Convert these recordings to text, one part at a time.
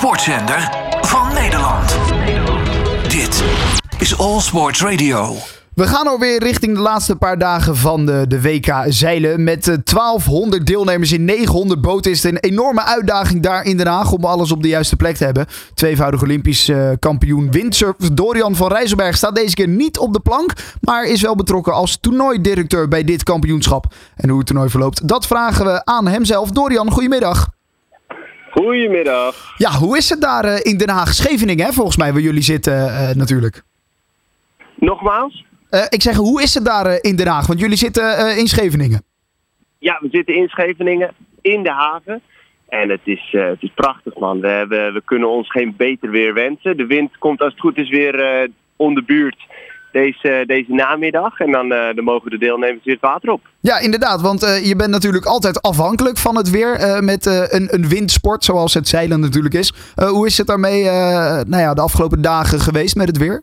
sportzender van Nederland. Dit is All Sports Radio. We gaan alweer richting de laatste paar dagen van de, de WK zeilen. Met eh, 1200 deelnemers in 900 boten is het een enorme uitdaging daar in Den Haag om alles op de juiste plek te hebben. Tweevoudig Olympisch eh, kampioen windsurf Dorian van Rijsselberg staat deze keer niet op de plank, maar is wel betrokken als toernooidirecteur bij dit kampioenschap. En hoe het toernooi verloopt, dat vragen we aan hemzelf. Dorian, goedemiddag. Goedemiddag. Ja, hoe is het daar eh, in Den Haag? Scheveningen, hè, volgens mij, waar jullie zitten eh, natuurlijk. Nogmaals? Eh, ik zeg, hoe is het daar in Den Haag? Want jullie zitten in Scheveningen. Ja, we zitten in Scheveningen, in de haven. En het is, het is prachtig, man. We, hebben, we kunnen ons geen beter weer wensen. De wind komt als het goed is weer om de buurt deze, deze namiddag. En dan, eh, dan mogen de deelnemers weer het water op. Ja, inderdaad. Want eh, je bent natuurlijk altijd afhankelijk van het weer eh, met een, een windsport, zoals het zeilen natuurlijk is. Hoe is het daarmee nou ja, de afgelopen dagen geweest met het weer?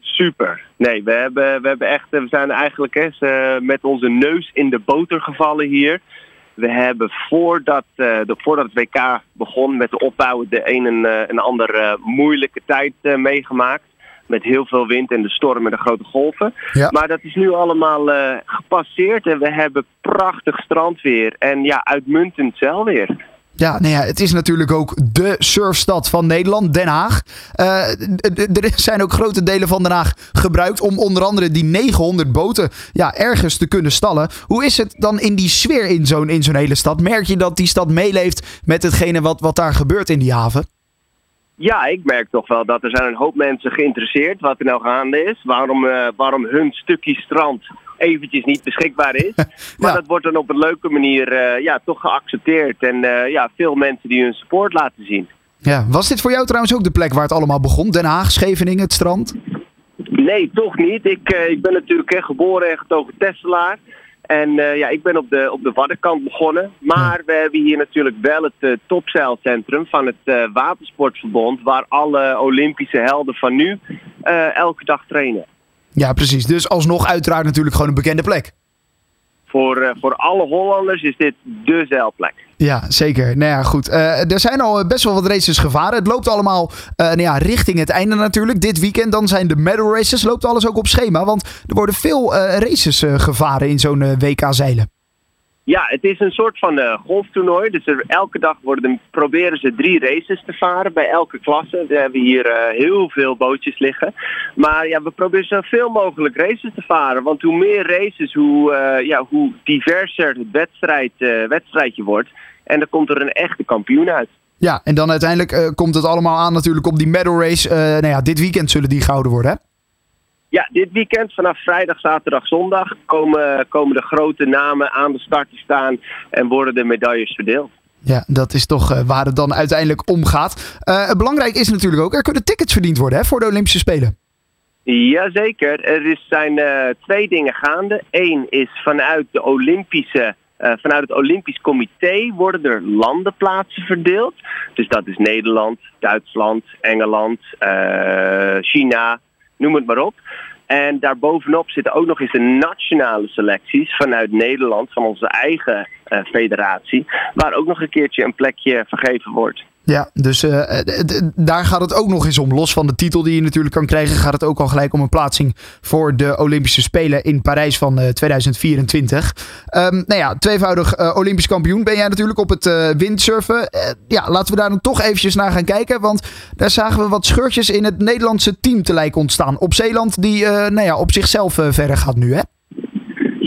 Super. Nee, we hebben, we hebben echt, we zijn eigenlijk eh, met onze neus in de boter gevallen hier. We hebben voordat, de, voordat het WK begon met de opbouw de een en, eh, en ander moeilijke tijd meegemaakt. Met heel veel wind en de storm en de grote golven. Ja. Maar dat is nu allemaal eh, gepasseerd en we hebben prachtig strandweer. En ja, uitmuntend zeilweer. Ja, nou ja, het is natuurlijk ook de surfstad van Nederland, Den Haag. Eh, er zijn ook grote delen van Den Haag gebruikt om onder andere die 900 boten ja, ergens te kunnen stallen. Hoe is het dan in die sfeer in zo'n in zo'n hele stad? Merk je dat die stad meeleeft met hetgene wat, wat daar gebeurt in die haven? Ja, ik merk toch wel dat er zijn een hoop mensen geïnteresseerd wat er nou gaande is. Waarom, eh, waarom hun stukje strand eventjes niet beschikbaar is. Maar dat wordt dan op een leuke manier eh, ja, toch geaccepteerd. En eh, ja, veel mensen die hun support laten zien. Ja, was dit voor jou trouwens ook de plek waar het allemaal begon? Den Haag, Scheveningen, het strand? Nee, toch niet. Ik, ik ben natuurlijk geboren en getogen Tesselaar. En eh, ja, ik ben op de, op de Waddenkant begonnen. Maar we hebben hier natuurlijk wel het eh, topzeilcentrum van het eh, Watersportverbond. Waar alle Olympische helden van nu elke dag trainen. Ja, precies. Dus alsnog uiteraard natuurlijk gewoon een bekende plek. Voor, eh, voor alle Hollanders is dit de zeilplek. Ja, zeker. Nou ja, goed. Eh, er zijn al best wel wat races gevaren. Het loopt allemaal eh, nou ja, richting het einde natuurlijk. Dit weekend dan zijn de medal races. Loopt alles ook op schema? Want er worden veel races gevaren in zo'n eh, WK zeilen. Ja, het is een soort van eh, golftoernooi. Dus er, elke dag worden, er- proberen ze drie races te varen bij elke klasse. We hebben hier eh, heel veel bootjes liggen. Maar ja, we proberen zoveel mogelijk races te varen. Want hoe meer races, hoe, eh, ja, hoe diverser het wedstrijd, wedstrijdje wordt. En dan komt er een echte kampioen uit. Ja, en dan uiteindelijk komt het allemaal aan natuurlijk op die medal race. Nou ja, dit weekend zullen die gehouden worden, hè? Ja, dit weekend vanaf vrijdag, zaterdag, zondag komen, komen de grote namen aan de start te staan en worden de medailles verdeeld. Ja, dat is toch eh, waar het dan uiteindelijk om gaat. Eh, belangrijk is natuurlijk ook, er kunnen tickets verdiend worden hè, voor de Olympische Spelen. Jazeker, er is, zijn eh, twee dingen gaande. Eén is vanuit, de Olympische, vanuit het Olympisch Comité worden er landenplaatsen verdeeld. Dus dat is Nederland, Duitsland, Engeland, China, noem het maar op. En daarbovenop zitten ook nog eens de nationale selecties vanuit Nederland, van onze eigen eh, federatie, waar ook nog een keertje een plekje vergeven wordt. Ja, dus eh, eh, daar gaat het ook nog eens om. Los van de titel die je natuurlijk kan krijgen, gaat het ook al gelijk om een plaatsing voor de Olympische Spelen in Parijs van eh, 2024. Ehm, nou ja, tweevoudig eh, Olympisch kampioen ben jij natuurlijk op het eh, windsurfen. Eh, ja, laten we daar dan toch eventjes naar gaan kijken. Want daar zagen we wat scheurtjes in het Nederlandse team te lijken ontstaan. Op Zeeland, die eh, nou ja, op zichzelf eh, verder gaat nu, hè?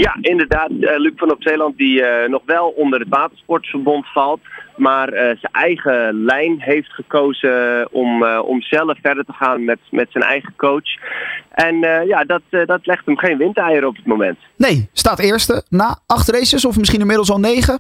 Ja, inderdaad. Eh, Luc van op Zeeland die eh, nog wel onder het watersportverbond valt. Maar eh, zijn eigen lijn heeft gekozen om, om zelf verder te gaan met, met zijn eigen coach. En ja, dat, dat legt hem geen windeieren op het moment. Nee, staat eerste na acht races of misschien inmiddels al negen.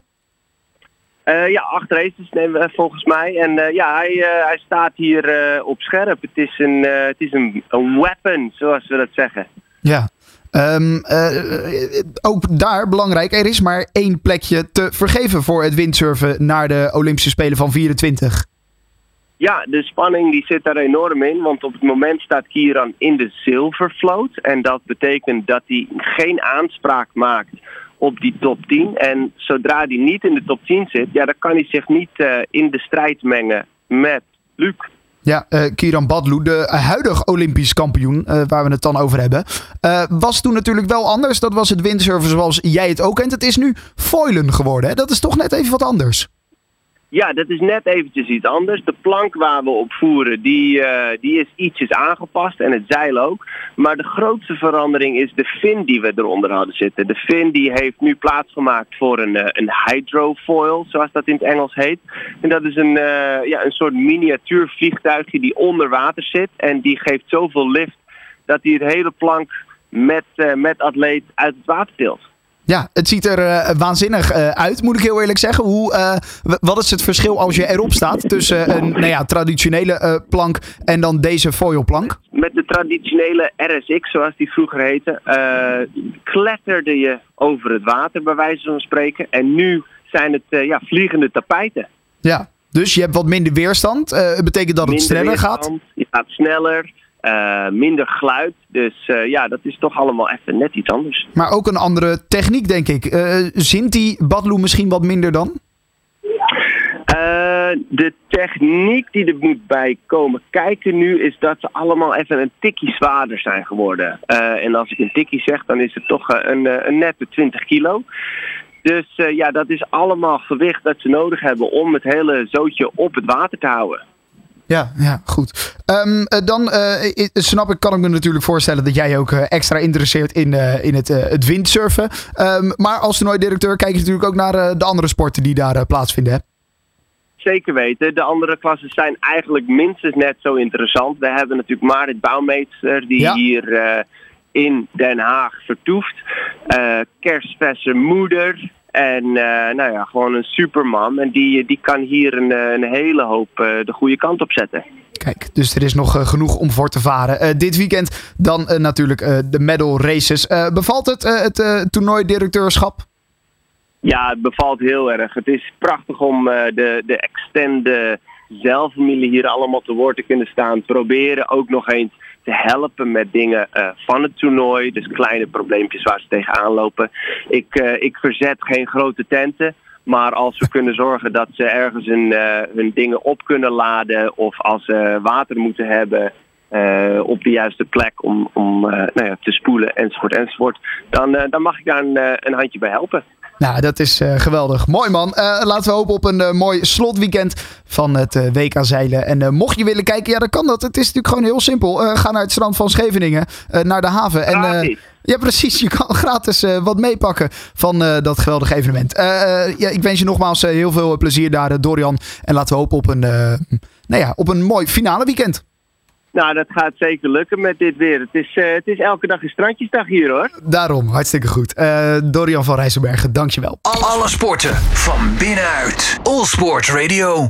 Ja, acht races nemen we volgens mij. En ja, hij, hij staat hier op scherp. Het is, een, het is een, een weapon, zoals we dat zeggen. Ja. Ehm, eh, ook daar belangrijk, er is maar één plekje te vergeven voor het windsurfen naar de Olympische Spelen van 24. Ja, de spanning die zit daar enorm in. Want op het moment staat Kieran in de zilvervloot. En dat betekent dat hij geen aanspraak maakt op die top 10. En zodra hij niet in de top 10 zit, ja, dan kan hij zich niet eh, in de strijd mengen met Luc. Ja, uh, Kiran Badlu, de huidig Olympisch kampioen, uh, waar we het dan over hebben. Uh, was toen natuurlijk wel anders. Dat was het windsurfen zoals jij het ook kent. Het is nu foilen geworden. Hè? Dat is toch net even wat anders. Ja, dat is net eventjes iets anders. De plank waar we op voeren, die, uh, die is ietsjes aangepast en het zeil ook. Maar de grootste verandering is de fin die we eronder hadden zitten. De fin die heeft nu plaatsgemaakt voor een, uh, een hydrofoil, zoals dat in het Engels heet. En dat is een, uh, ja, een soort miniatuurvliegtuigje die onder water zit. En die geeft zoveel lift dat hij het hele plank met, met atleet uit het water tilt. Ja, het ziet er uh, waanzinnig uh, uit, moet ik heel eerlijk zeggen. Hoe, uh, wat is het verschil als je erop staat tussen een nou ja, traditionele plank en dan deze foilplank? Met de traditionele RSX, zoals die vroeger heette, kletterde je over het water, bij wijze van spreken. En nu zijn het ja, vliegende tapijten. Ja, dus je hebt wat minder weerstand. Het betekent dat het sneller weerstand, gaat? Je gaat sneller. Uh, minder geluid. Dus uh, ja, dat is toch allemaal even net iets anders. Maar ook een andere techniek, denk ik. Uh, zint die Badloe misschien wat minder dan? de techniek die er moet bij komen kijken nu is dat ze allemaal even een tikkie zwaarder zijn geworden. en als ik een tikkie zeg, dan is het toch een, een nette 20 kilo. Dus ja, dat is allemaal gewicht dat ze nodig hebben om het hele zootje op het water te houden. Ja, ja, goed. Um, dan uh, snap ik, kan ik me natuurlijk voorstellen dat jij ook uh, extra interesseert in, uh, in het, het windsurfen. Um, maar als toernooidirecteur kijk je natuurlijk ook naar de andere sporten die daar plaatsvinden. Hè? Zeker weten. De andere klassen zijn eigenlijk minstens net zo interessant. We hebben natuurlijk Marit Bouwmeester die ja. hier in Den Haag vertoeft. Kerstvesse moeder. En uh, nou ja, gewoon een superman. En die, die kan hier een, een hele hoop uh, de goede kant op zetten. Kijk, dus er is nog uh, genoeg om voor te varen. Dit weekend dan natuurlijk de medal races. bevalt het, het toernooidirecteurschap? Ja, het bevalt heel erg. Het is prachtig om de, de extende zelfamilie hier allemaal te woord te kunnen staan. Proberen ook nog eens te helpen met dingen uh, van het toernooi. Dus kleine probleempjes waar ze tegenaan lopen. Ik, uh, ik verzet geen grote tenten. Maar als we kunnen zorgen dat ze ergens hun, uh, hun dingen op kunnen laden. Of als ze water moeten hebben. op de juiste plek om, om nou ja, te spoelen enzovoort enzovoort. Dan, dan mag ik daar een handje bij helpen. Nou, dat is uh, geweldig. Mooi man. Uh, laten we hopen op een uh, mooi slotweekend van het WK zeilen. En mocht je willen kijken, ja, dan kan dat. Het is natuurlijk gewoon heel simpel. ga naar het strand van Scheveningen, naar de haven. En, ja, precies. Je kan gratis wat meepakken van dat geweldige evenement. ja, ik wens je nogmaals heel veel plezier daar, Dorian. En laten we hopen op een, nou ja, op een mooi finale weekend. Nou, dat gaat zeker lukken met dit weer. Het is, uh, het is elke dag een strandjesdag hier hoor. Daarom, hartstikke goed. Uh, Dorian van Rijsselbergen, dankjewel. Alle sporten van binnenuit. All Sport Radio.